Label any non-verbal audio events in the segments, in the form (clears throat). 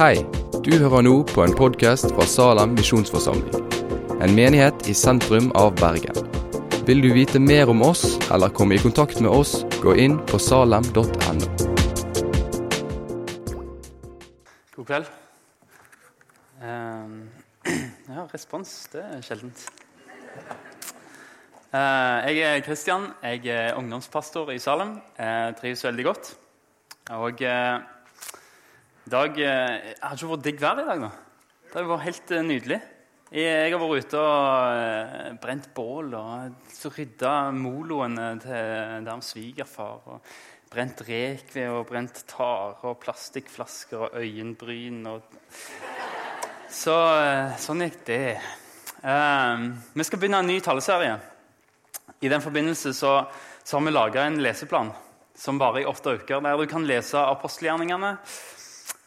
Hei, du hører nå på en podkast fra Salem misjonsforsamling. En menighet i sentrum av Bergen. Vil du vite mer om oss eller komme i kontakt med oss, gå inn på salem.no. God kveld. Ehm, (clears throat) ja, respons, det er sjeldent. Eh, jeg er Kristian. Jeg er ungdomspastor i Salem. Jeg trives veldig godt. Og eh, dag eh, Har ikke vært digg vær i dag, da? Det har vært helt eh, nydelig. Jeg har vært ute og eh, brent bål og rydda moloene til der svigerfar. og Brent rekved og brent tare og plastikkflasker og øyenbryn. Og så sånn gikk det. Um, vi skal begynne en ny taleserie. I den forbindelse så, så har vi laga en leseplan som varer i åtte uker, der du kan lese apostelgjerningene.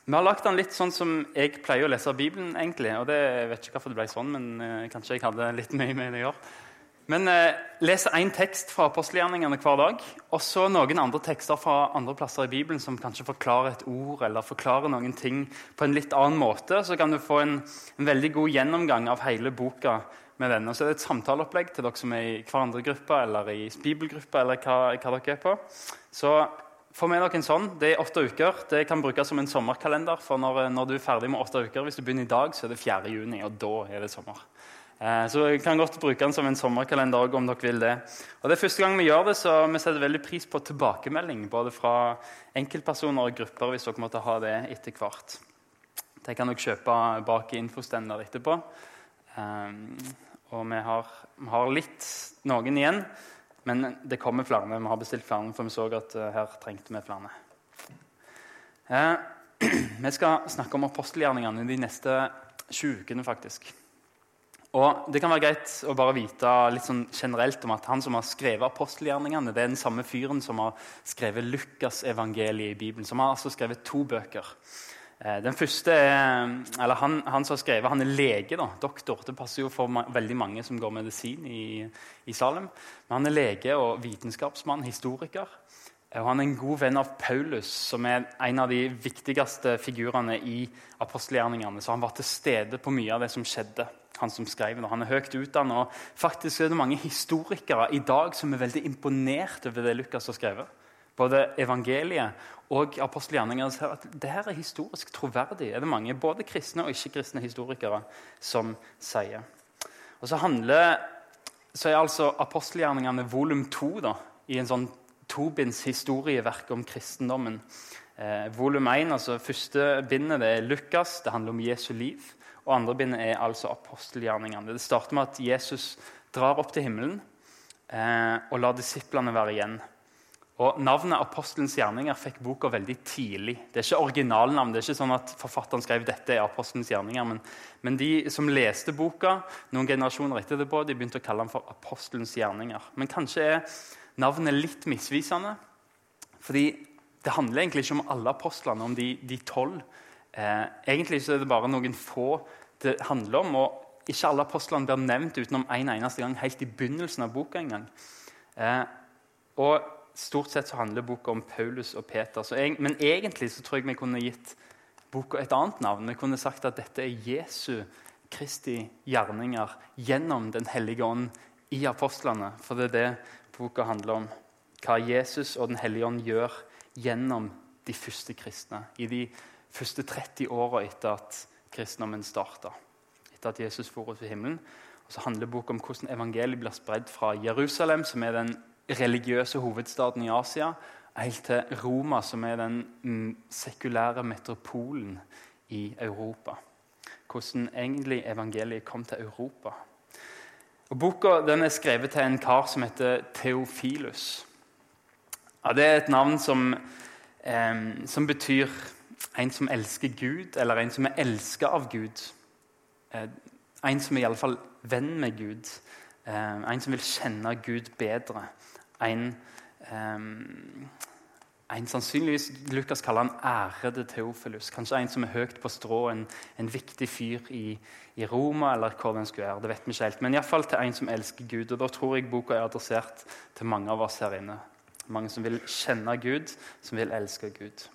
Vi har lagt den litt sånn som jeg pleier å lese Bibelen. egentlig, og det, Jeg vet ikke hvorfor det ble sånn, men eh, kanskje jeg hadde litt mye med det å gjøre. Men eh, les én tekst fra apostelgjerningene hver dag, og så noen andre tekster fra andre plasser i Bibelen som kanskje forklarer et ord eller forklarer noen ting på en litt annen måte. Så kan du få en, en veldig god gjennomgang av hele boka med denne. Og så er det et samtaleopplegg til dere som er i hverandre gruppe eller i bibelgruppe. eller hva, hva dere er på. Så få med dere en sånn. Det er åtte uker. Det kan brukes som en sommerkalender. for når, når, du er ferdig med åtte uker, Hvis du begynner i dag, så er det 4. juni, og da er det sommer. Eh, så jeg kan godt bruke den som en sommerkalender om dere vil det. Og det er første gang vi gjør det, så vi setter veldig pris på tilbakemelding. Både fra enkeltpersoner og grupper, hvis dere måtte ha det etter hvert. Det kan dere kjøpe bak i infostender etterpå. Eh, og vi har, vi har, litt noen igjen, men det kommer flere. Vi har bestilt flere, for vi så at uh, her trengte vi flere. Eh, (clears throat) vi skal snakke om apostelgjerningene de neste 20 ukene, faktisk. Og Det kan være greit å bare vite litt sånn generelt om at han som har skrevet apostelgjerningene, det er den samme fyren som har skrevet Lukasevangeliet i Bibelen. Som har altså skrevet to bøker. Eh, den første er, eller han, han, som har skrevet, han er lege, da, doktor. Det passer jo for veldig mange som går medisin i, i, Salem. Men han er lege og vitenskapsmann, historiker. Eh, og han er en god venn av Paulus, som er en av de viktigste figurene i apostelgjerningene. Så han var til stede på mye av det som skjedde. Han som skrev det. Han er høyt utdannet. Og faktisk er det mange historikere i dag som er veldig imponert over det Lukas har skrevet. Både evangeliet og apostelgjerningene ser at det her er historisk troverdig. er det mange, Både kristne og ikke-kristne historikere som sier. Og Så handler, så er altså apostelgjerningene volum to i en sånn tobinds historieverk om kristendommen. Eh, volum 1, altså Første bindet det er Lukas, det handler om Jesu liv. Og andre bindet er altså apostelgjerningene. Det starter med at Jesus drar opp til himmelen eh, og lar disiplene være igjen. Og Navnet 'Apostelens gjerninger' fikk boka veldig tidlig. Det er ikke originalnavn. det er ikke sånn at forfatteren skrev dette er apostelens gjerninger, men, men, de som leste boka noen generasjoner etter det på, de begynte å kalle den for 'Apostelens gjerninger'. Men kanskje er navnet litt misvisende. fordi det handler egentlig ikke om alle apostlene, om de tolv. Eh, egentlig så er det bare noen få det handler om. og Ikke alle apostlene blir nevnt utenom en eneste gang helt i begynnelsen av boka. en gang. Eh, og Stort sett så handler boka om Paulus og Peter. Jeg, men egentlig så tror jeg vi kunne gitt boka et annet navn. Vi kunne sagt at dette er Jesu Kristi gjerninger gjennom Den hellige ånd i apostlene. For det er det boka handler om. Hva Jesus og Den hellige ånd gjør gjennom de første kristne. I de første 30 åra etter at kristendommen starta. Etter at Jesus for ut til himmelen. Og så handler boka om hvordan evangeliet blir spredd fra Jerusalem, som er den religiøse hovedstaden i Asia, helt til Roma, som er den mm, sekulære metropolen i Europa. Hvordan egentlig evangeliet kom til Europa. Og Boka er skrevet til en kar som heter Theofilus. Ja, det er et navn som, eh, som betyr en som elsker Gud, eller en som er elska av Gud. Eh, en som er i alle fall venn med Gud. Eh, en som vil kjenne Gud bedre en, en sannsynligvis Lukas kaller han ærede Theofilus. Kanskje en som er høyt på strå, en, en viktig fyr i, i, Roma, eller hvor den skulle være. det vet vi ikke helt. Men iallfall til en som elsker Gud. og Da tror jeg boka er adressert til mange av oss her inne. Mange som vil kjenne Gud, som vil elske Gud.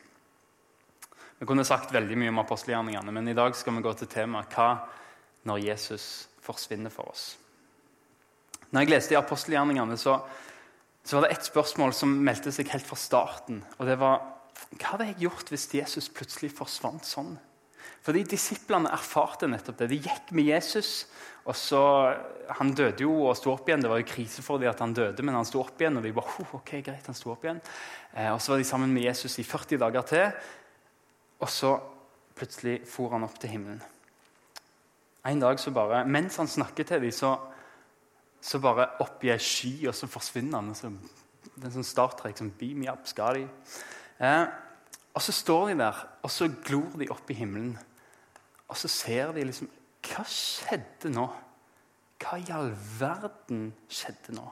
Vi kunne sagt veldig mye om apostelgjerningene, men i dag skal vi gå til temaet hva når Jesus forsvinner for oss. Når jeg leste i apostelgjerningene, så, så var det ett spørsmål som meldte seg helt fra starten. og det var, Hva hadde jeg gjort hvis Jesus plutselig forsvant sånn? Fordi Disiplene erfarte nettopp det. De gikk med Jesus. og så, Han døde jo og sto opp igjen. Det var jo krise for dem at han døde, men han sto opp igjen. og de bare, ok, greit, han sto opp igjen. Eh, og Så var de sammen med Jesus i 40 dager til. Og så plutselig for han opp til himmelen. En dag så bare, Mens han snakket til dem, så, så bare opp i ei sky, og så forsvinner han. Så, det er en sånn Trek, som Beam me up, skal de. Eh, og så står de der, og så glor de opp i himmelen. Og så ser de liksom Hva skjedde nå? Hva i all verden skjedde nå?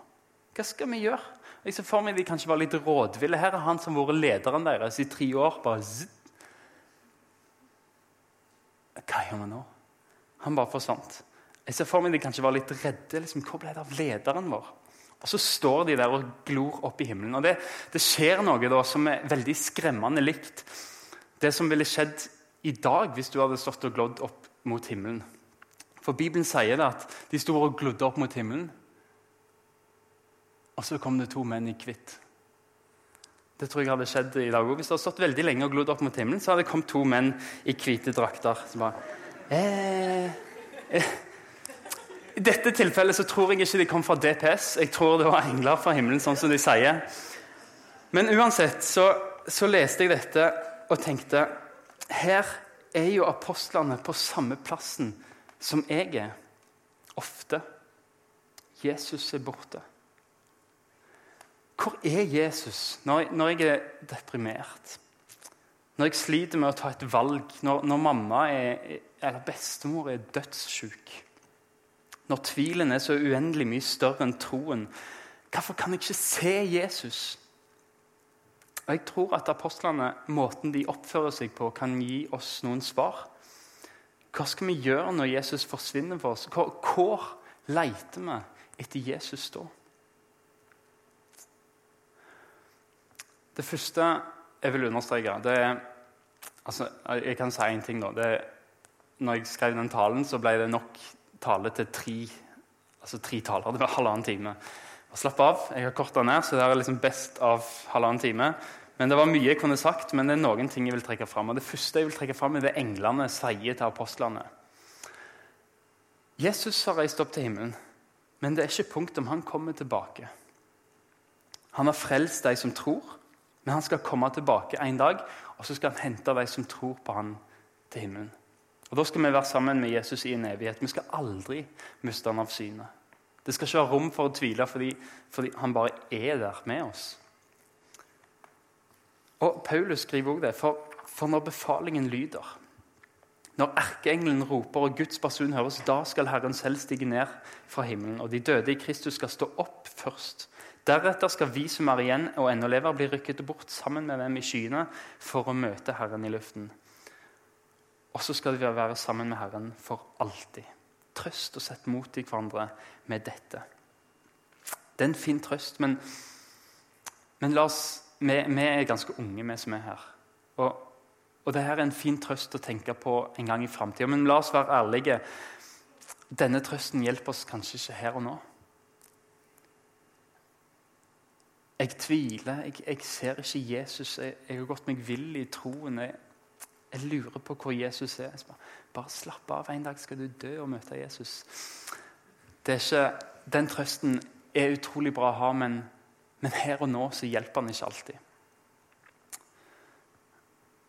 Hva skal vi gjøre? Jeg ser for meg De kanskje var litt rådville. Her er han som har vært lederen deres i tre år. bare zitt, hva gjør vi nå? Han bare forsvant. Jeg ser for meg de kanskje var litt redde. Liksom, hvor ble det av lederen vår? Og Så står de der og glor opp i himmelen. Og Det, det skjer noe da som er veldig skremmende likt det som ville skjedd i dag hvis du hadde stått og glodd opp mot himmelen. For Bibelen sier det at de sto og glodde opp mot himmelen. Og så kom det to menn i hvitt. Det tror jeg hadde skjedd i dag òg. Hvis du hadde stått veldig lenge og glodd opp mot himmelen, så hadde det kommet to menn i hvite drakter. som bare, eh, eh. I dette tilfellet så tror jeg ikke de kom fra DPS. Jeg tror det var engler fra himmelen, sånn som de sier. Men uansett så, så leste jeg dette og tenkte Her er jo apostlene på samme plassen som jeg er. Ofte. Jesus er borte. Hvor er Jesus når, når jeg er deprimert? Når jeg sliter med å ta et valg? Når, når mamma er, eller bestemor er dødssyk? Når tvilen er så uendelig mye større enn troen? Hvorfor kan jeg ikke se Jesus? Og Jeg tror at apostlene, måten de oppfører seg på, kan gi oss noen svar. Hva skal vi gjøre når Jesus forsvinner for oss? Hvor, hvor leter vi etter Jesus da? Det første jeg vil understreke, det er altså, Jeg kan si én ting. da. Det, når jeg skrev den talen, så ble det nok tale til tre, altså tre taler. Det var halvannen time. Og slapp av. Jeg har korta ned, så det er liksom best av halvannen time. Men Det var mye jeg kunne sagt, men det er noen ting jeg vil trekke fram. Og det første jeg vil trekke fram, er det englene sier til apostlene. Jesus har reist opp til himmelen, men det er ikke punkt om han kommer tilbake. Han har frelst de som tror, men han skal komme tilbake en dag, og så skal han hente de som tror på han til himmelen. Og Da skal vi være sammen med Jesus i en evighet. Vi skal aldri miste han av syne. Det skal ikke være rom for å tvile fordi, fordi han bare er der med oss. Og Paulus skriver også det, for, for når befalingen lyder når erkeengelen roper og Guds person høres, da skal Herren selv stige ned fra himmelen, og de døde i Kristus skal stå opp først. Deretter skal vi som er igjen og ennå lever, bli rykket bort sammen med dem i skyene for å møte Herren i luften. Og så skal vi være sammen med Herren for alltid. Trøst og sett mot i hverandre med dette. Det er en fin trøst, men, men oss, vi, vi, er ganske unge, vi som er her. Og, og dette er en fin trøst å tenke på en gang i framtida. Men la oss være ærlige. Denne trøsten hjelper oss kanskje ikke her og nå. Jeg tviler. Jeg, jeg ser ikke Jesus. Jeg, jeg, har gått meg vill i troen. Jeg, jeg, lurer på hvor Jesus er. Bare, bare, slapp av. En dag skal du dø og møte Jesus. Ikke, den trøsten er utrolig bra å ha, men, men her og nå så hjelper den ikke alltid.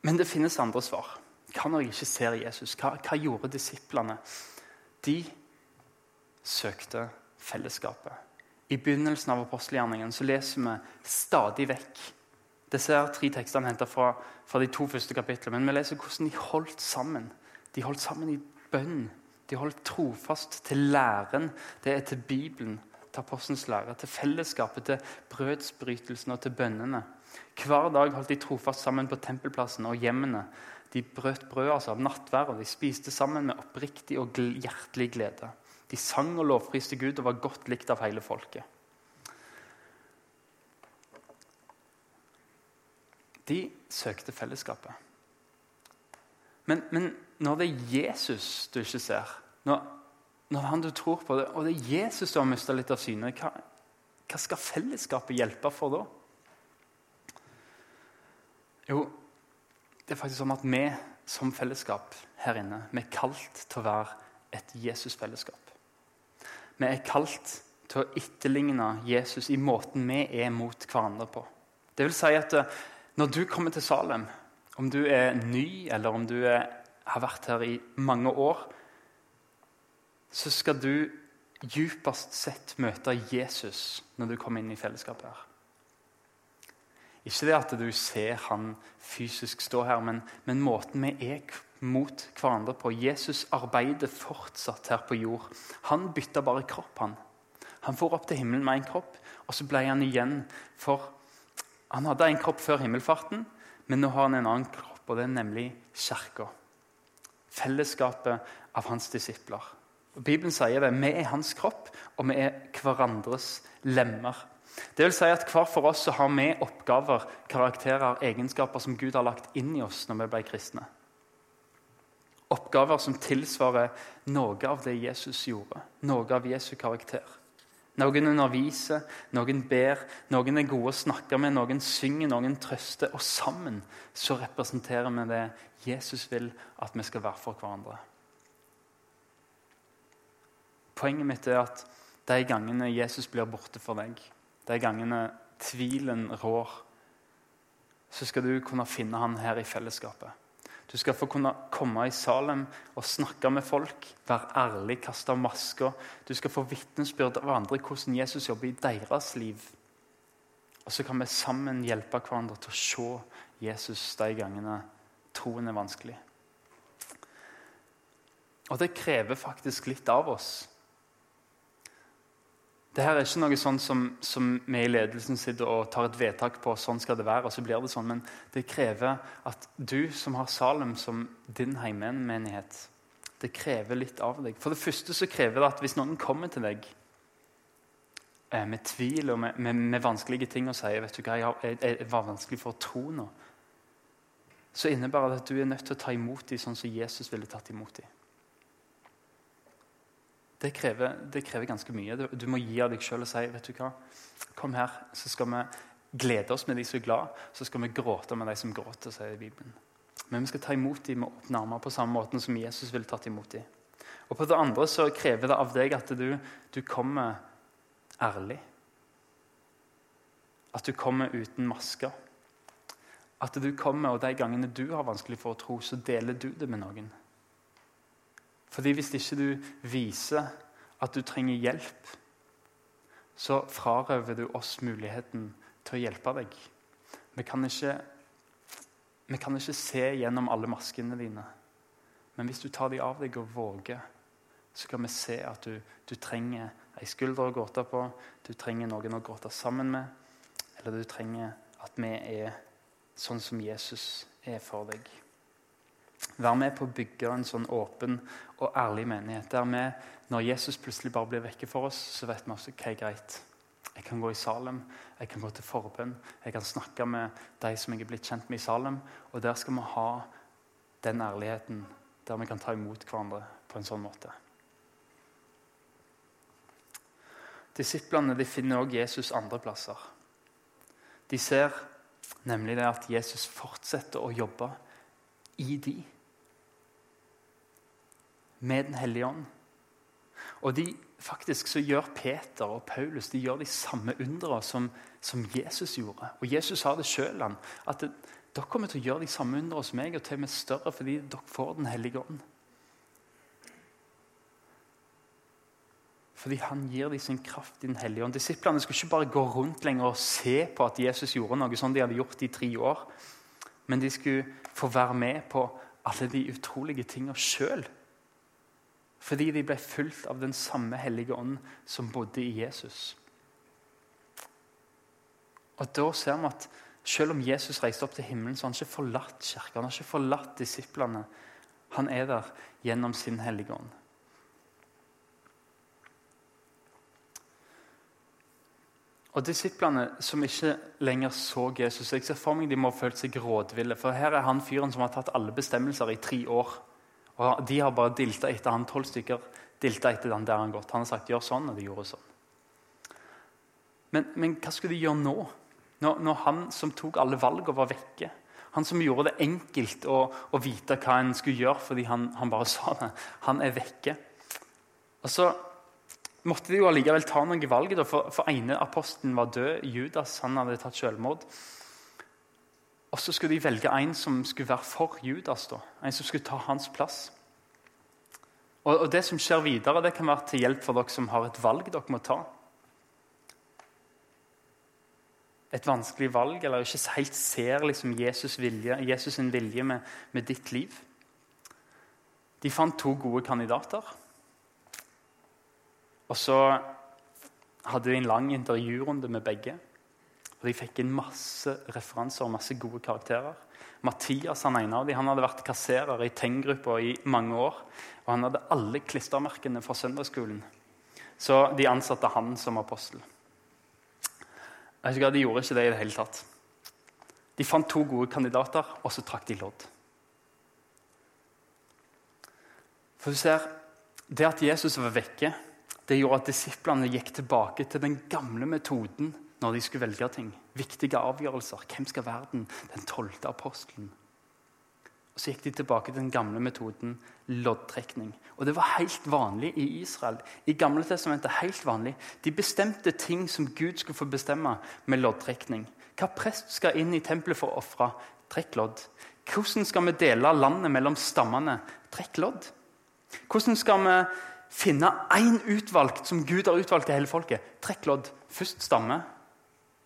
Men det finnes andre svar. Hva når jeg ikke ser Jesus? Hva, hva gjorde disiplene? De søkte fellesskapet. I begynnelsen av apostelgjerningen så leser vi stadig vekk Disse er tre tekstene hentet fra, fra, de to første kapitlene. Men vi leser hvordan de holdt sammen. De holdt sammen i bønn. De holdt trofast til læren. Det er til Bibelen, til apostelens lære, til fellesskapet, til brødsbrytelsen og til bønnene. Hver dag holdt de trofast sammen på tempelplassen og hjemmene. De brøt brød altså av nattvær, og de spiste sammen med oppriktig og hjertelig glede. De sang og lovpriste Gud og var godt likt av hele folket. De søkte fellesskapet. Men, men, når det er Jesus du ikke ser, når, når han du tror på, og det er Jesus du har mista litt av syne, hva, hva skal fellesskapet hjelpe for da? Jo, det er faktisk sånn at vi som fellesskap her inne vi er kalt til å være et Jesus-fellesskap. Vi er kalt til å etterligne Jesus i måten vi er mot hverandre på. Det vil si at eh, når du kommer til Salem, om du er ny eller om du er, har vært her i mange år, så skal du djupest sett møte Jesus når du kommer inn i fellesskapet her. Ikke det at du ser han fysisk stå her, men, men måten vi er mot hverandre på. Jesus arbeider fortsatt her på jord. Han bytta bare kropp. Han Han for opp til himmelen med en kropp, og så ble han igjen for Han hadde en kropp før himmelfarten, men nå har han en annen kropp, og det er nemlig kirka. Fellesskapet av hans disipler. Og Bibelen sier det. Vi er hans kropp, og vi er hverandres lemmer. Det vil si at Hver for oss har vi oppgaver, karakterer, egenskaper som Gud har lagt inn i oss når vi ble kristne. Oppgaver som tilsvarer noe av det Jesus gjorde. Noe av Jesu karakter. Noen underviser, noen ber, noen er gode å snakke med, noen synger, noen trøster. Og sammen så representerer vi det Jesus vil at vi skal være for hverandre. Poenget mitt er at de gangene Jesus blir borte for deg, de gangene tvilen rår, så skal du kunne finne han her i fellesskapet. Du skal få kunne komme i Salem og snakke med folk, være ærlig, kaste masker. Du skal få vitnesbyrd av andre hvordan Jesus jobber i deres liv. Og så kan vi sammen hjelpe hverandre til å se Jesus de gangene troen er vanskelig. Og det krever faktisk litt av oss. Det her er ikke noe sånn som, som, vi i ledelsen sitter og tar et vedtak på. sånn skal det være, og så blir det sånn, Men det krever at du som har Salem som din heimenmenighet, det krever litt av deg. For det første så krever det at hvis noen kommer til deg eh, med tvil og med, med, med, vanskelige ting og sier vet du hva, jeg, jeg, jeg var vanskelig for å tro nå, så innebærer det at du er nødt til å ta imot dem sånn som Jesus ville tatt imot dem. Det krever, det krever, ganske mye. Du, må gi av deg sjøl og si vet du hva, kom her, så skal vi glede oss med de som er glad, så skal vi gråte med de som gråter, sier Bibelen. Men vi skal ta imot dem med åpne armer på samme måte som Jesus ville tatt imot dem. Og på det andre så krever det av deg at du, du kommer ærlig. At du kommer uten masker. At du kommer, og de gangene du har vanskelig for å tro, så deler du det med noen. Fordi hvis ikke du viser at du trenger hjelp, så frarøver du oss muligheten til å hjelpe deg. Vi kan ikke, vi kan ikke se gjennom alle maskene dine. Men hvis du tar de av deg og våger, så kan vi se at du, du trenger ei skulder å gråte på, du trenger noen å gråte sammen med, eller du trenger at vi er sånn som Jesus er for deg. Vær med på å bygge en sånn åpen og ærlig menighet. Der vi, når Jesus plutselig bare blir vekke for oss, så vet vi også hva er greit. Jeg kan gå i Salem, jeg kan gå til forbønn, jeg kan snakke med de som jeg er blitt kjent med i Salem. Og der skal vi ha den ærligheten der vi kan ta imot hverandre på en sånn måte. Disiplene de finner også Jesus andre plasser. De ser nemlig det at Jesus fortsetter å jobbe i de. Med Den hellige ånd. Og de, faktisk så gjør Peter og Paulus de gjør de samme undrene som, som Jesus gjorde. Og Jesus sa det sjøl, at det, dere kommer til å gjøre de samme undrene som meg, og til og med større, fordi dere får Den hellige ånd. Fordi han gir dem sin kraft i Den hellige ånd. Disiplene skulle ikke bare gå rundt lenger og se på at Jesus gjorde noe sånn de hadde gjort i tre år. Men de skulle få være med på alle de utrolige tingene sjøl. Fordi de ble fulgt av den samme hellige ånd som bodde i Jesus. Og Da ser vi at selv om Jesus reiste opp til himmelen, så har han ikke forlatt kirka. Han har ikke forlatt disiplene. Han er der gjennom sin hellige ånd. Og disiplene som ikke lenger så Jesus Jeg ser for meg de må ha følt seg rådville. For her er han fyren som har tatt alle bestemmelser i tre år. Og de har bare dilta etter han tolv stykker. Dilta etter han der han gått. Han har sagt 'gjør sånn', og de gjorde sånn. Men, men hva skulle de gjøre nå? Når, når han som tok alle valgene, var vekke? Han som gjorde det enkelt å, å vite hva en skulle gjøre fordi han, han, bare sa det. Han er vekke. Og så måtte de jo allikevel ta noen valg, for, for ene apostelen var død. Judas han hadde tatt selvmord. Og så skulle de velge en som skulle være for Judas. Da. En som skulle ta hans plass. Og, og Det som skjer videre, det kan være til hjelp for dere som har et valg dere må ta. et vanskelig valg, eller ikke helt ser liksom Jesus, vilje, Jesus vilje med, med, ditt liv. De fant to gode kandidater. Og så hadde de en lang intervjurunde med begge. Og De fikk inn masse referanser og masse gode karakterer. Mathias han ene av dem, han hadde vært kasserer i Teng-gruppa i mange år. Og han hadde alle klistremerkene fra søndagsskolen. Så de ansatte han som apostel. Jeg husker De gjorde ikke det i det hele tatt. De fant to gode kandidater, og så trakk de lodd. For du ser, Det at Jesus var vekke, det gjorde at disiplene gikk tilbake til den gamle metoden når de skulle velge ting. Viktige avgjørelser. Hvem skal være den, den tolvte apostelen? Og Så gikk de tilbake til den gamle metoden loddtrekning. Og Det var helt vanlig i Israel. I Gamle testamentet helt vanlig. De bestemte ting som Gud skulle få bestemme med loddtrekning. Hva prest skal inn i tempelet for å ofre? Trekk lodd. Hvordan skal vi dele landet mellom stammene? Trekk lodd. Hvordan skal vi finne én utvalgt som Gud har utvalgt til hele folket? Trekk lodd. Først stamme.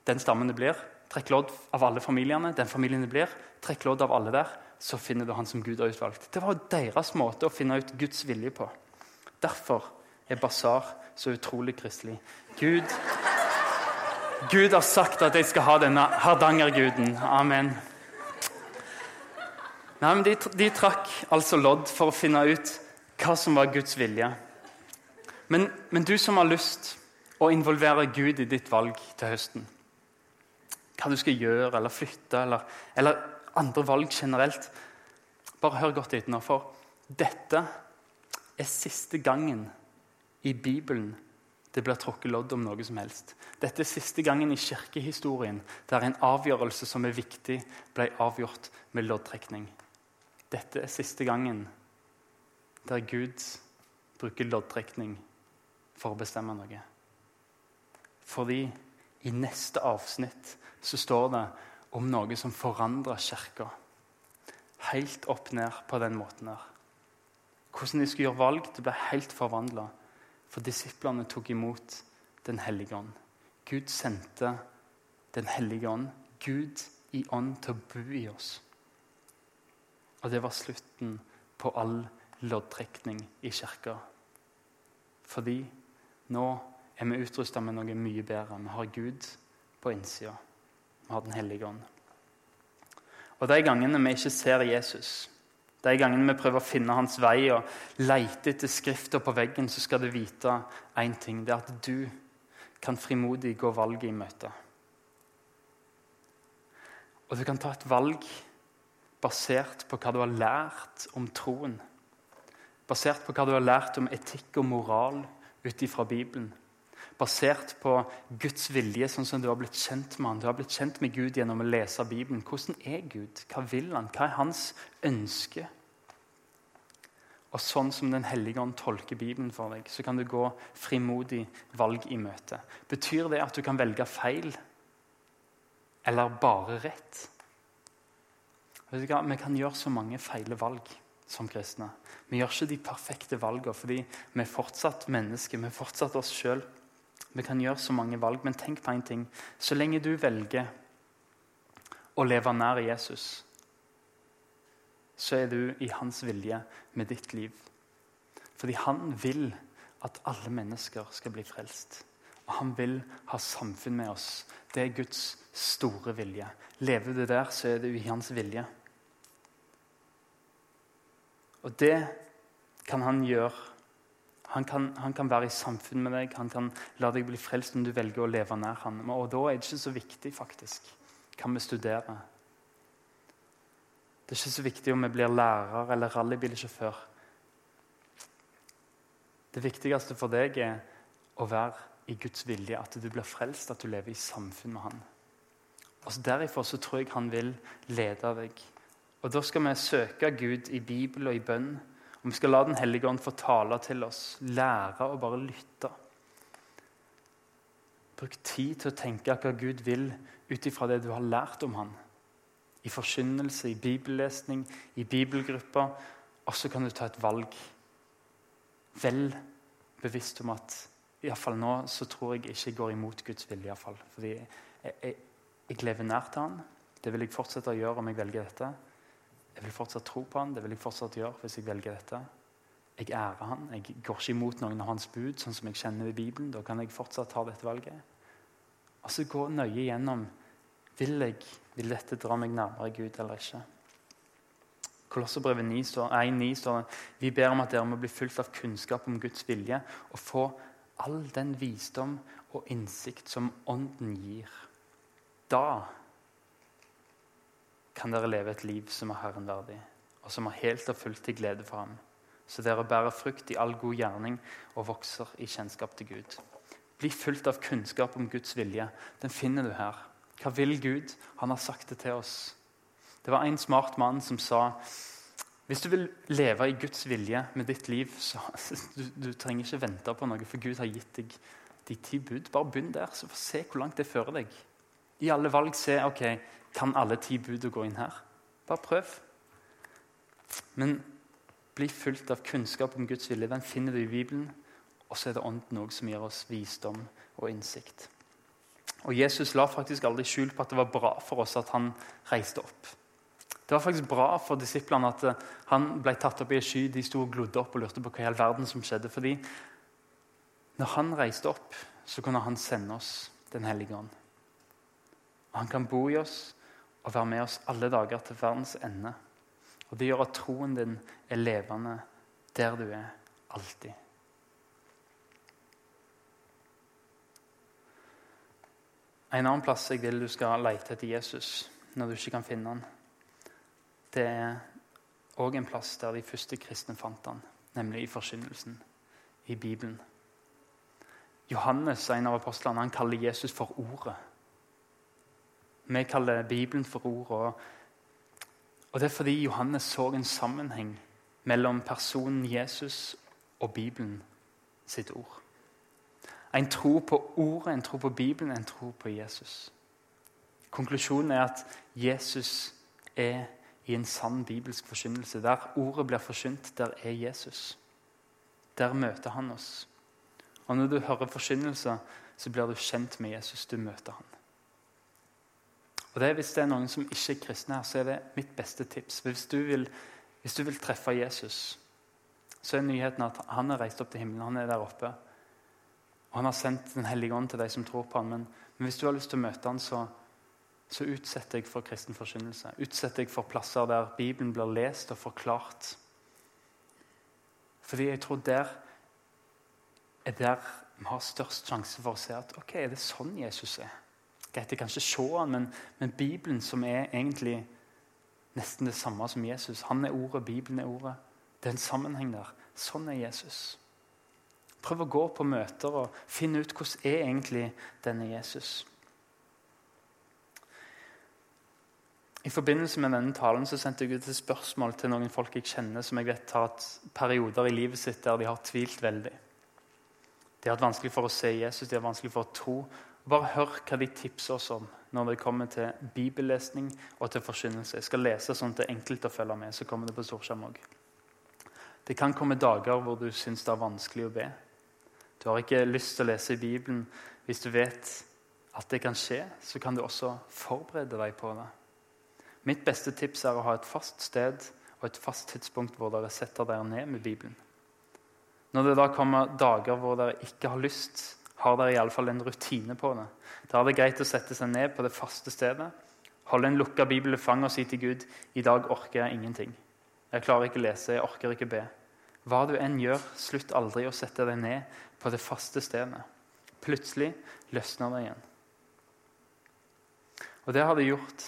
Den stammen det blir. Trekk lodd av alle familiene. Den familien det blir. Trekk lodd av alle der så finner du han som Gud har utvalgt. Det var deres måte å finne ut Guds vilje på. Derfor er basar så utrolig kristelig. Gud, Gud har sagt at jeg skal ha denne Hardangerguden. Amen. Nei, men de, de, trakk altså lodd for å finne ut hva som var Guds vilje. Men, men du som har lyst å involvere Gud i ditt valg til høsten Hva du skal gjøre, eller flytte, eller, eller andre valg generelt. Bare hør godt etter nå, for dette er siste gangen i Bibelen det blir tråkket lodd om noe som helst. Dette er siste gangen i kirkehistorien der en avgjørelse som er viktig, ble avgjort med loddtrekning. Dette er siste gangen der Gud bruker loddtrekning for å bestemme noe. Fordi i neste avsnitt så står det om noe som forandra kirka. Helt opp ned på den måten her. Hvordan de skulle gjøre valg, det ble helt forvandla. For disiplene tok imot Den hellige ånd. Gud sendte Den hellige ånd, Gud i ånd, til å bo i oss. Og det var slutten på all loddtrekning i kirka. Fordi nå er vi utrusta med noe mye bedre. Vi har Gud på innsida har Den hellige ånd. Og De gangene vi ikke ser Jesus, de gangene vi prøver å finne hans vei og leite etter skrifter på veggen, så skal du vite én ting. Det er at du kan frimodig gå valget i møte. Og du kan ta et valg basert på hva du har lært om troen. Basert på hva du har lært om etikk og moral ut ifra Bibelen basert på Guds vilje, sånn som du har blitt kjent med han. Du har blitt kjent med Gud gjennom å lese Bibelen. Hvordan er Gud? Hva vil han? Hva er hans ønske? Og sånn som Den hellige ånd tolker Bibelen for deg, så kan du gå frimodig valg i møte. Betyr det at du kan velge feil eller bare rett? Vi kan gjøre så mange feile valg som kristne. Vi gjør ikke de perfekte valgene fordi vi er fortsatt mennesker. Vi er fortsatt oss sjøl. Vi kan gjøre så mange valg, men tenk på én ting. Så lenge du velger å leve nær Jesus, så er du i hans vilje med ditt liv. Fordi han vil at alle mennesker skal bli frelst. Og han vil ha samfunn med oss. Det er Guds store vilje. Lever du der, så er du i hans vilje. Og det kan han gjøre Han kan, han kan, være i samfunn med deg, han kan la deg bli frelst om du velger å leve nær ham. Og da er det ikke så viktig, faktisk, hva vi studerer. Det er ikke så viktig om vi blir lærer eller rallybilsjåfør. Det viktigste for deg er å være i Guds vilje, at du blir frelst, at du lever i samfunn med Han. Og så Derifra så tror jeg Han vil lede deg. Og Da skal vi søke Gud i Bibelen og i bønn. Og Vi skal la Den hellige ånd få tale til oss, lære og bare lytte. Bruk tid til å tenke hva Gud vil ut ifra det du har lært om Han. I forkynnelse, i bibellesning, i bibelgrupper. Og så kan du ta et valg. Vel bevisst om at iallfall nå så tror jeg ikke jeg går imot Guds vilje. I fall. Fordi jeg, jeg, jeg lever nær til Han. Det vil jeg fortsette å gjøre om jeg velger dette. Jeg vil fortsatt tro på Han. Det vil jeg fortsatt gjøre hvis jeg velger dette. Jeg ærer Han. Jeg går ikke imot noen av Hans bud, sånn som jeg kjenner ved Bibelen. Da kan jeg fortsatt ta dette valget. Altså gå nøye gjennom vil, jeg, vil dette dra meg nærmere Gud eller ikke. Kolosserbrevet 1,9 står det vi ber om at dere må bli fulgt av kunnskap om Guds vilje og få all den visdom og innsikt som Ånden gir. Da kan dere leve et liv som er Herren verdig, og som er helt og fullt til glede for ham. Så dere bærer frukt i all god gjerning og vokser i kjennskap til Gud. Bli fulgt av kunnskap om Guds vilje. Den finner du her. Hva vil Gud? Han har sagt det til oss. Det var en smart mann som sa hvis du vil leve i Guds vilje med ditt liv, så (laughs) du, du trenger ikke vente på noe, for Gud har gitt deg de ti bud. Bare begynn der, så få se hvor langt det fører deg. I alle valg se ok, kan alle ti bud gå inn her. Bare prøv. Men bli fulgt av kunnskap om Guds vilje. Den finner du i Bibelen. Og så er det Ånden òg som gir oss visdom og innsikt. Og Jesus la faktisk aldri skjul på at det var bra for oss at han reiste opp. Det var faktisk bra for disiplene at eh, han ble tatt opp i en sky. De sto og glodde opp og lurte på hva i all verden som skjedde. fordi når han reiste opp, så kunne han sende oss Den hellige ånd. Han kan bo i oss og være med oss alle dager til verdens ende. Og det gjør at troen din er levende der du er, alltid. En annen plass jeg vil du skal lete etter Jesus når du ikke kan finne han det er òg en plass der de første kristne fant han, nemlig i forkynnelsen, i Bibelen. Johannes, en av apostlene, han kaller Jesus for Ordet. Vi kaller Bibelen for Ordet. Og det er fordi Johannes så en sammenheng mellom personen Jesus og Bibelen sitt ord. En tro på Ordet, en tro på Bibelen, en tro på Jesus. Konklusjonen er at Jesus er i en sann bibelsk forkynnelse. Der ordet blir forkynt, der er Jesus. Der møter han oss. Og Når du hører forkynnelse, så blir du kjent med Jesus. Du møter han. Og det, Hvis det er noen som ikke er kristne her, så er det mitt beste tips. Hvis du vil, hvis du vil treffe Jesus, så er nyheten at han er reist opp til himmelen. Han er der oppe. Og han har sendt Den hellige ånd til de som tror på han. Men, men hvis du har lyst til å møte han, så så utsett deg for kristen forkynnelse. Utsett deg for plasser der Bibelen blir lest og forklart. Fordi jeg tror der er der vi har størst sjanse for å se at ok, er det sånn Jesus er. Greit, jeg kan ikke se han, men, men, Bibelen, som er egentlig nesten det samme som Jesus Han er ordet, Bibelen er ordet. Det er en sammenheng der. Sånn er Jesus. Prøv å gå på møter og finne ut hvordan er egentlig denne Jesus I forbindelse med denne talen så sendte jeg ut et spørsmål til noen folk jeg kjenner som jeg vet har hatt perioder i livet sitt der de har tvilt veldig. De har hatt vanskelig for å se Jesus, de har vanskelig for å tro. Bare hør hva de tipser oss om når det kommer til bibellesning og til forkynnelse. Jeg skal lese sånn at det er enkelt å følge med. så kommer Det på storskjerm også. Det kan komme dager hvor du syns det er vanskelig å be. Du har ikke lyst til å lese i Bibelen. Hvis du vet at det kan skje, så kan du også forberede deg på det. Mitt beste tips er å ha et fast sted og et fast tidspunkt hvor dere setter dere ned med Bibelen. Når det da kommer dager hvor dere ikke har lyst, har dere iallfall en rutine på det. Da er det greit å sette seg ned på det faste stedet, holde en lukka bibel i fanget og si til Gud i dag orker jeg ingenting. Jeg klarer ikke å lese, jeg orker ikke be. Hva du enn gjør, slutt aldri å sette deg ned på det faste stedet. Plutselig løsner det igjen. Og det har det gjort.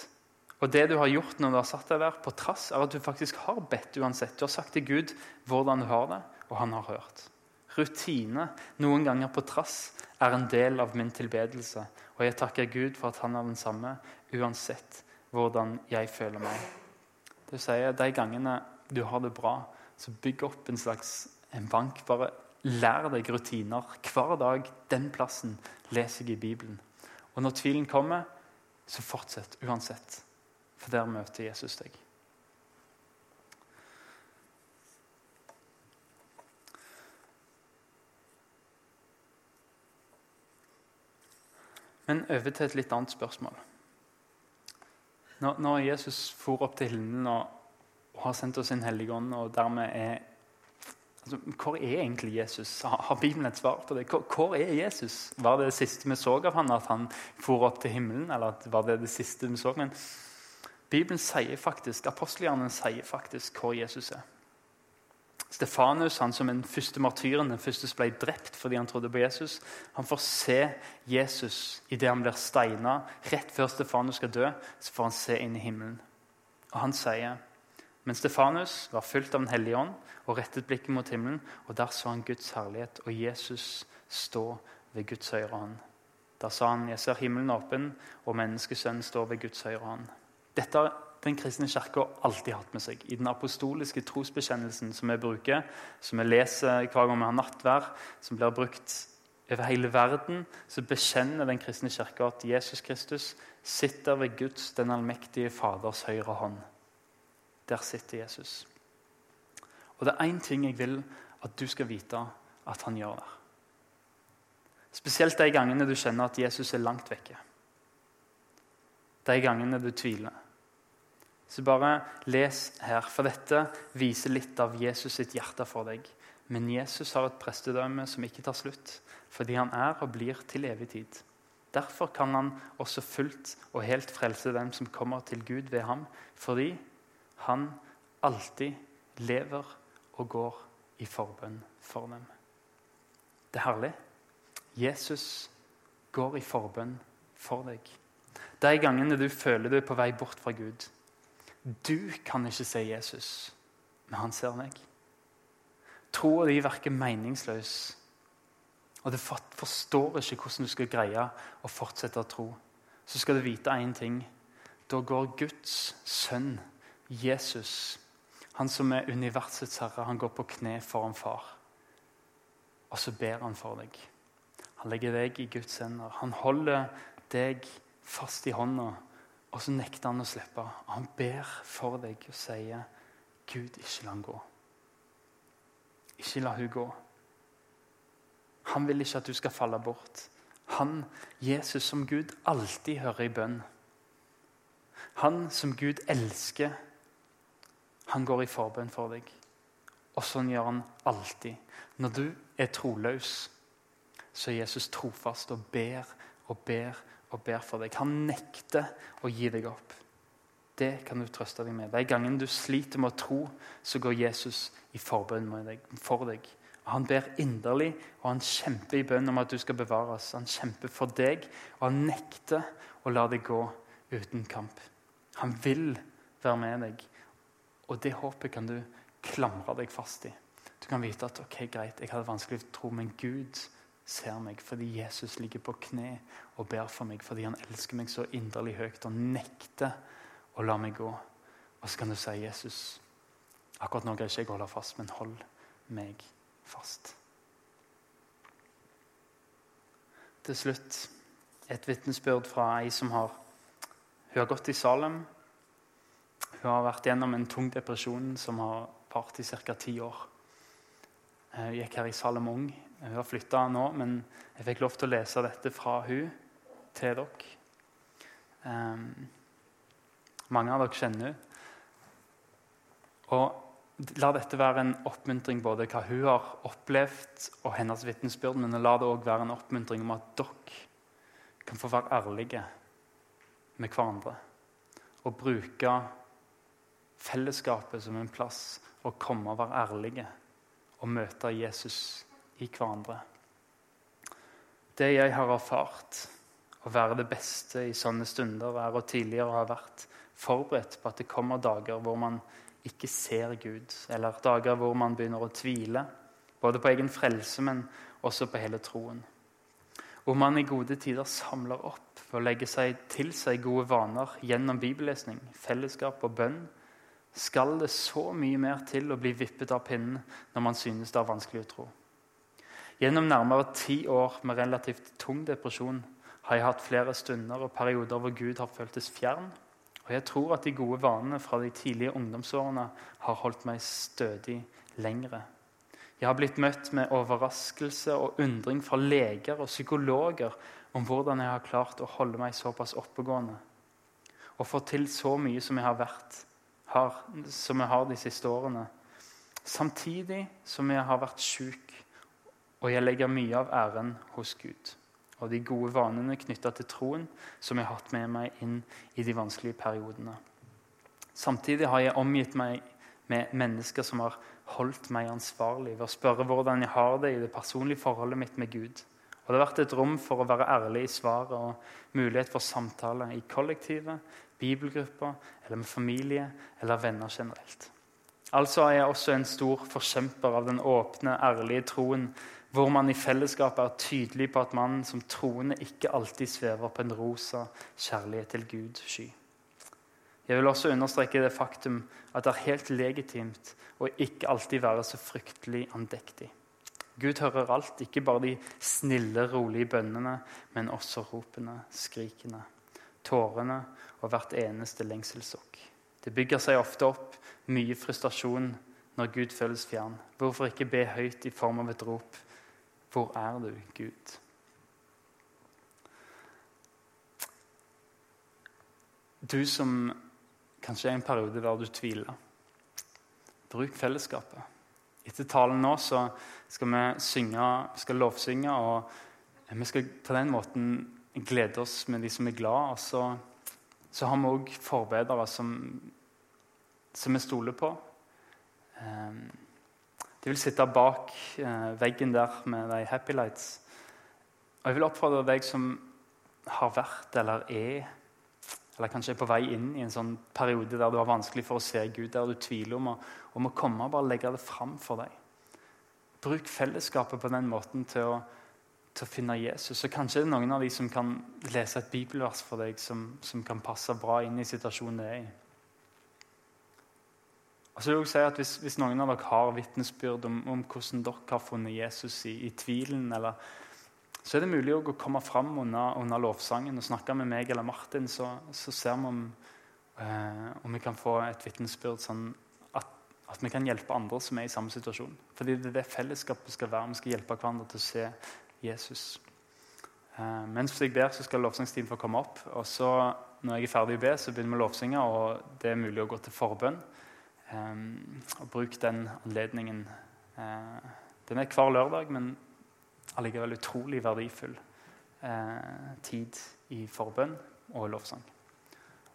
Og det du har gjort når du har satt deg der, på trass, er at du faktisk har bedt uansett. Du har sagt til Gud hvordan du har det, og han har hørt. Rutine, noen ganger på trass, er en del av min tilbedelse. Og jeg takker Gud for at han er den samme uansett hvordan jeg føler meg. Det vil si, De gangene du har det bra, så bygg opp en slags en bank. Bare lær deg rutiner. Hver dag den plassen leser jeg i Bibelen. Og når tvilen kommer, så fortsett uansett. For der møter Jesus deg. Men over til et litt annet spørsmål. Når, når Jesus for opp til himmelen og, og, har sendt oss sin hellige ånd, og dermed er altså, Hvor er egentlig Jesus? Har, Bibelen et svar på det? Hvor, hvor, er Jesus? Var det det siste vi så av han at han for opp til himmelen? Eller var det det siste vi så? Men Bibelen sier faktisk, Apostelhjernen sier faktisk hvor Jesus er. Stefanus, han som den første martyren, den første som ble drept fordi han trodde på Jesus, han får se Jesus idet han blir steina. Rett før Stefanus skal dø, så får han se inn i himmelen. Og Han sier men Stefanus var fylt av Den hellige ånd og rettet blikket mot himmelen. og Der så han Guds herlighet og Jesus stå ved Guds høyre hånd. Da sa han, 'Jeg ser himmelen åpen, og menneskesønnen står ved Guds høyre hånd'. Dette den kristne kirka alltid hatt med seg. I den apostoliske trosbekjennelsen som vi bruker, som vi leser hver gang vi har nattvær, som blir brukt over hele verden, så bekjenner den kristne kirka at Jesus Kristus sitter ved Guds, den allmektige Faders høyre hånd. Der sitter Jesus. Og det er én ting jeg vil at du skal vite at han gjør der. Spesielt de gangene du kjenner at Jesus er langt vekke. De gangene du tviler. Så bare les her, for dette viser litt av Jesus sitt hjerte for deg. Men Jesus har et prestedømme som ikke tar slutt, fordi han er og blir til evig tid. Derfor kan han også fullt og helt frelse dem som kommer til Gud ved ham, fordi han alltid lever og går i forbønn for dem. Det er herlig. Jesus går i forbønn for deg. De gangene du føler du er på vei bort fra Gud. Du kan ikke se Jesus, men han ser meg. Troa di virker meningsløs, og du forstår ikke hvordan du skal greie å fortsette å tro. Så skal du vite én ting. Da går Guds sønn, Jesus, han som er universets herre, han går på kne foran far. Og så ber han for deg. Han legger deg i Guds hender. Han holder deg fast i hånda, og så nekter han å slippe. Han ber for deg og sier, 'Gud, ikke la han gå.' Ikke la hun gå. Han vil ikke at du skal falle bort. Han, Jesus som Gud, alltid hører i bønn. Han som Gud elsker, han går i forbønn for deg. Og sånn gjør han alltid. Når du er troløs, så er Jesus trofast og ber og ber og ber for deg. Han nekter å gi deg opp. Det kan du trøste deg med. De gangene du sliter med å tro, så går Jesus i forbønn for deg. Han ber inderlig, og han kjemper i bønn om at du skal bevares. Han kjemper for deg, og han nekter å la deg gå uten kamp. Han vil være med deg, og det håpet kan du klamre deg fast i. Du kan vite at ok, greit, jeg hadde vanskelig å tro, men Gud ser meg fordi Jesus ligger på kne og ber for meg fordi han elsker meg så inderlig høyt og nekter å la meg gå. Og så kan du si, 'Jesus, akkurat nå greier ikke jeg å holde fast, men hold meg fast'. Til slutt et vitnesbyrd fra ei som har Hun har gått i Salem. Hun har vært gjennom en tung depresjon som har vart i ca. ti år. Hun gikk her i Salem ung hun har flytta nå, men jeg fikk lov til å lese dette fra hun til dere. Um, mange av dere kjenner henne. Og la dette være en oppmuntring både hva hun har opplevd, og hennes vitnesbyrd, men la det òg være en oppmuntring om at dere kan få være ærlige med hverandre. Og bruke fellesskapet som en plass å komme og være ærlige og møte Jesus i hverandre. Det jeg har erfart å være det beste i sånne stunder, er å tidligere ha vært forberedt på at det kommer dager hvor man ikke ser Gud, eller dager hvor man begynner å tvile, både på egen frelse, men også på hele troen. Hvor man i gode tider samler opp for å legge seg til seg gode vaner gjennom bibellesning, fellesskap og bønn, skal det så mye mer til å bli vippet av pinnen når man synes det er vanskelig å tro. Gjennom nærmere ti år med relativt tung depresjon har jeg hatt flere stunder og perioder hvor Gud har føltes fjern. Og jeg tror at de gode vanene fra de tidlige ungdomsårene har holdt meg stødig lengre. Jeg har blitt møtt med overraskelse og undring fra leger og psykologer om hvordan jeg har klart å holde meg såpass oppegående og få til så mye som jeg har vært, har, som jeg har de siste årene. Samtidig som jeg har vært sjuk og jeg legger mye av æren hos Gud og de gode vanene knytta til troen som jeg har hatt med meg inn i de vanskelige periodene. Samtidig har jeg omgitt meg med mennesker som har holdt meg ansvarlig ved å spørre hvordan jeg har det i det personlige forholdet mitt med Gud. Og Det har vært et rom for å være ærlig i svaret og mulighet for samtale i kollektivet, bibelgrupper eller med familie eller venner generelt. Altså er jeg også en stor forkjemper av den åpne, ærlige troen hvor man i fellesskap er tydelig på at man som troende ikke alltid svever på en rosa kjærlighet til Gud-sky. Jeg vil også understreke det faktum at det er helt legitimt å ikke alltid være så fryktelig andektig. Gud hører alt, ikke bare de snille, rolige bønnene, men også ropene, skrikene, tårene og hvert eneste lengselsokk. Det bygger seg ofte opp mye frustrasjon når Gud føles fjern. Hvorfor ikke be høyt i form av et rop? Hvor er du, Gud? Du som kanskje er i en periode der du tviler. Bruk fellesskapet. Etter talen nå så skal vi synge, skal lovsynge, og vi skal på den måten glede oss med de som er glad. Og så, så har vi òg forbedere som, som vi stoler på. Um, de vil sitte bak eh, veggen der med de happy lights. Og Jeg vil oppfordre deg som har vært eller er, eller kanskje er på vei inn i en sånn periode der du har vanskelig for å se Gud, der du tviler om, om å komme og bare legge det fram for deg. Bruk fellesskapet på den måten til å, til å finne Jesus. Så Kanskje det er noen av de som kan lese et bibelvers for deg som, som kan passe bra inn i situasjonen det er i. Og så vil jeg si at hvis, hvis, noen av dere har vitnesbyrd om, om, hvordan dere har funnet Jesus i, i tvilen, eller, så er det mulig å komme fram under, under, lovsangen og snakke med meg eller Martin. Så, så ser vi om, eh, om, vi kan få et vitnesbyrd sånn at, at, vi kan hjelpe andre som er i samme situasjon. Fordi det er det fellesskapet skal være. Vi skal hjelpe hverandre til å se Jesus. Eh, mens jeg ber, så skal lovsangstiden få komme opp. Og så, når jeg er ferdig å be, så begynner vi å lovsynge, og det er mulig å gå til forbønn. Um, og bruk den anledningen. Uh, den er hver lørdag, men allikevel utrolig verdifull uh, tid i forbønn og lovsang.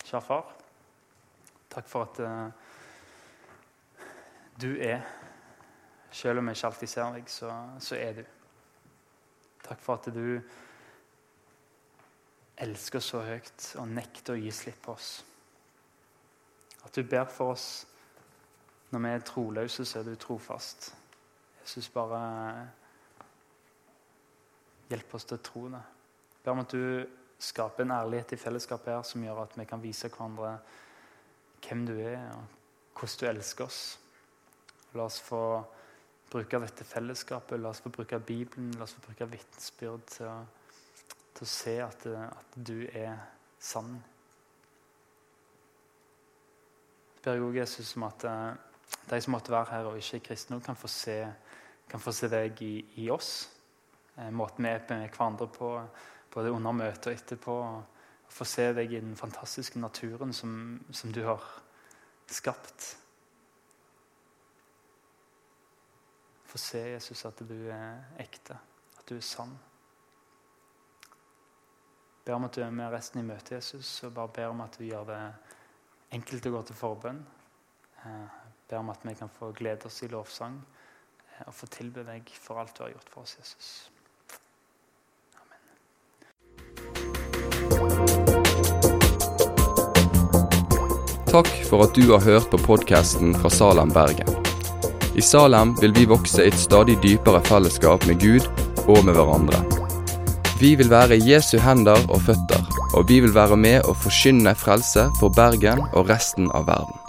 Kjære far, takk for at uh, du er Selv om jeg ikke alltid ser deg, så, så er du. Takk for at du elsker så høyt og nekter å gi slipp på oss. At du ber for oss når vi er troløse, så er du trofast. Jesus, bare hjelp oss til å tro det. Ber om at du skaper en ærlighet i fellesskapet her som gjør at vi kan vise hverandre hvem du er, og hvordan du elsker oss. La oss få bruke dette fellesskapet, la oss få bruke Bibelen, la oss få bruke vitnesbyrd til, til, å se at, at du er sann. Jeg ber òg Jesus om at eh, de som måtte være her og ikke er kristne, kan få se, kan få se deg i, i oss. Eh, måten vi er med hverandre på, både under møtet og etterpå. Og få se deg i den fantastiske naturen som, som du har skapt. Få se, Jesus, at du er ekte, at du er sann. Ber om at du er med resten i møtet, Jesus, og bare ber om at du gjør det enkelt å gå til forbønn. Eh, ber om at vi kan få glede oss i lovsang og få tilbe deg for alt du har gjort for oss, Jesus. Amen. Takk for at du har hørt på podkasten fra Salem, Bergen. I Salem vil vi vokse i et stadig dypere fellesskap med Gud og med hverandre. Vi vil være Jesu hender og føtter, og vi vil være med å forkynne frelse for Bergen og resten av verden.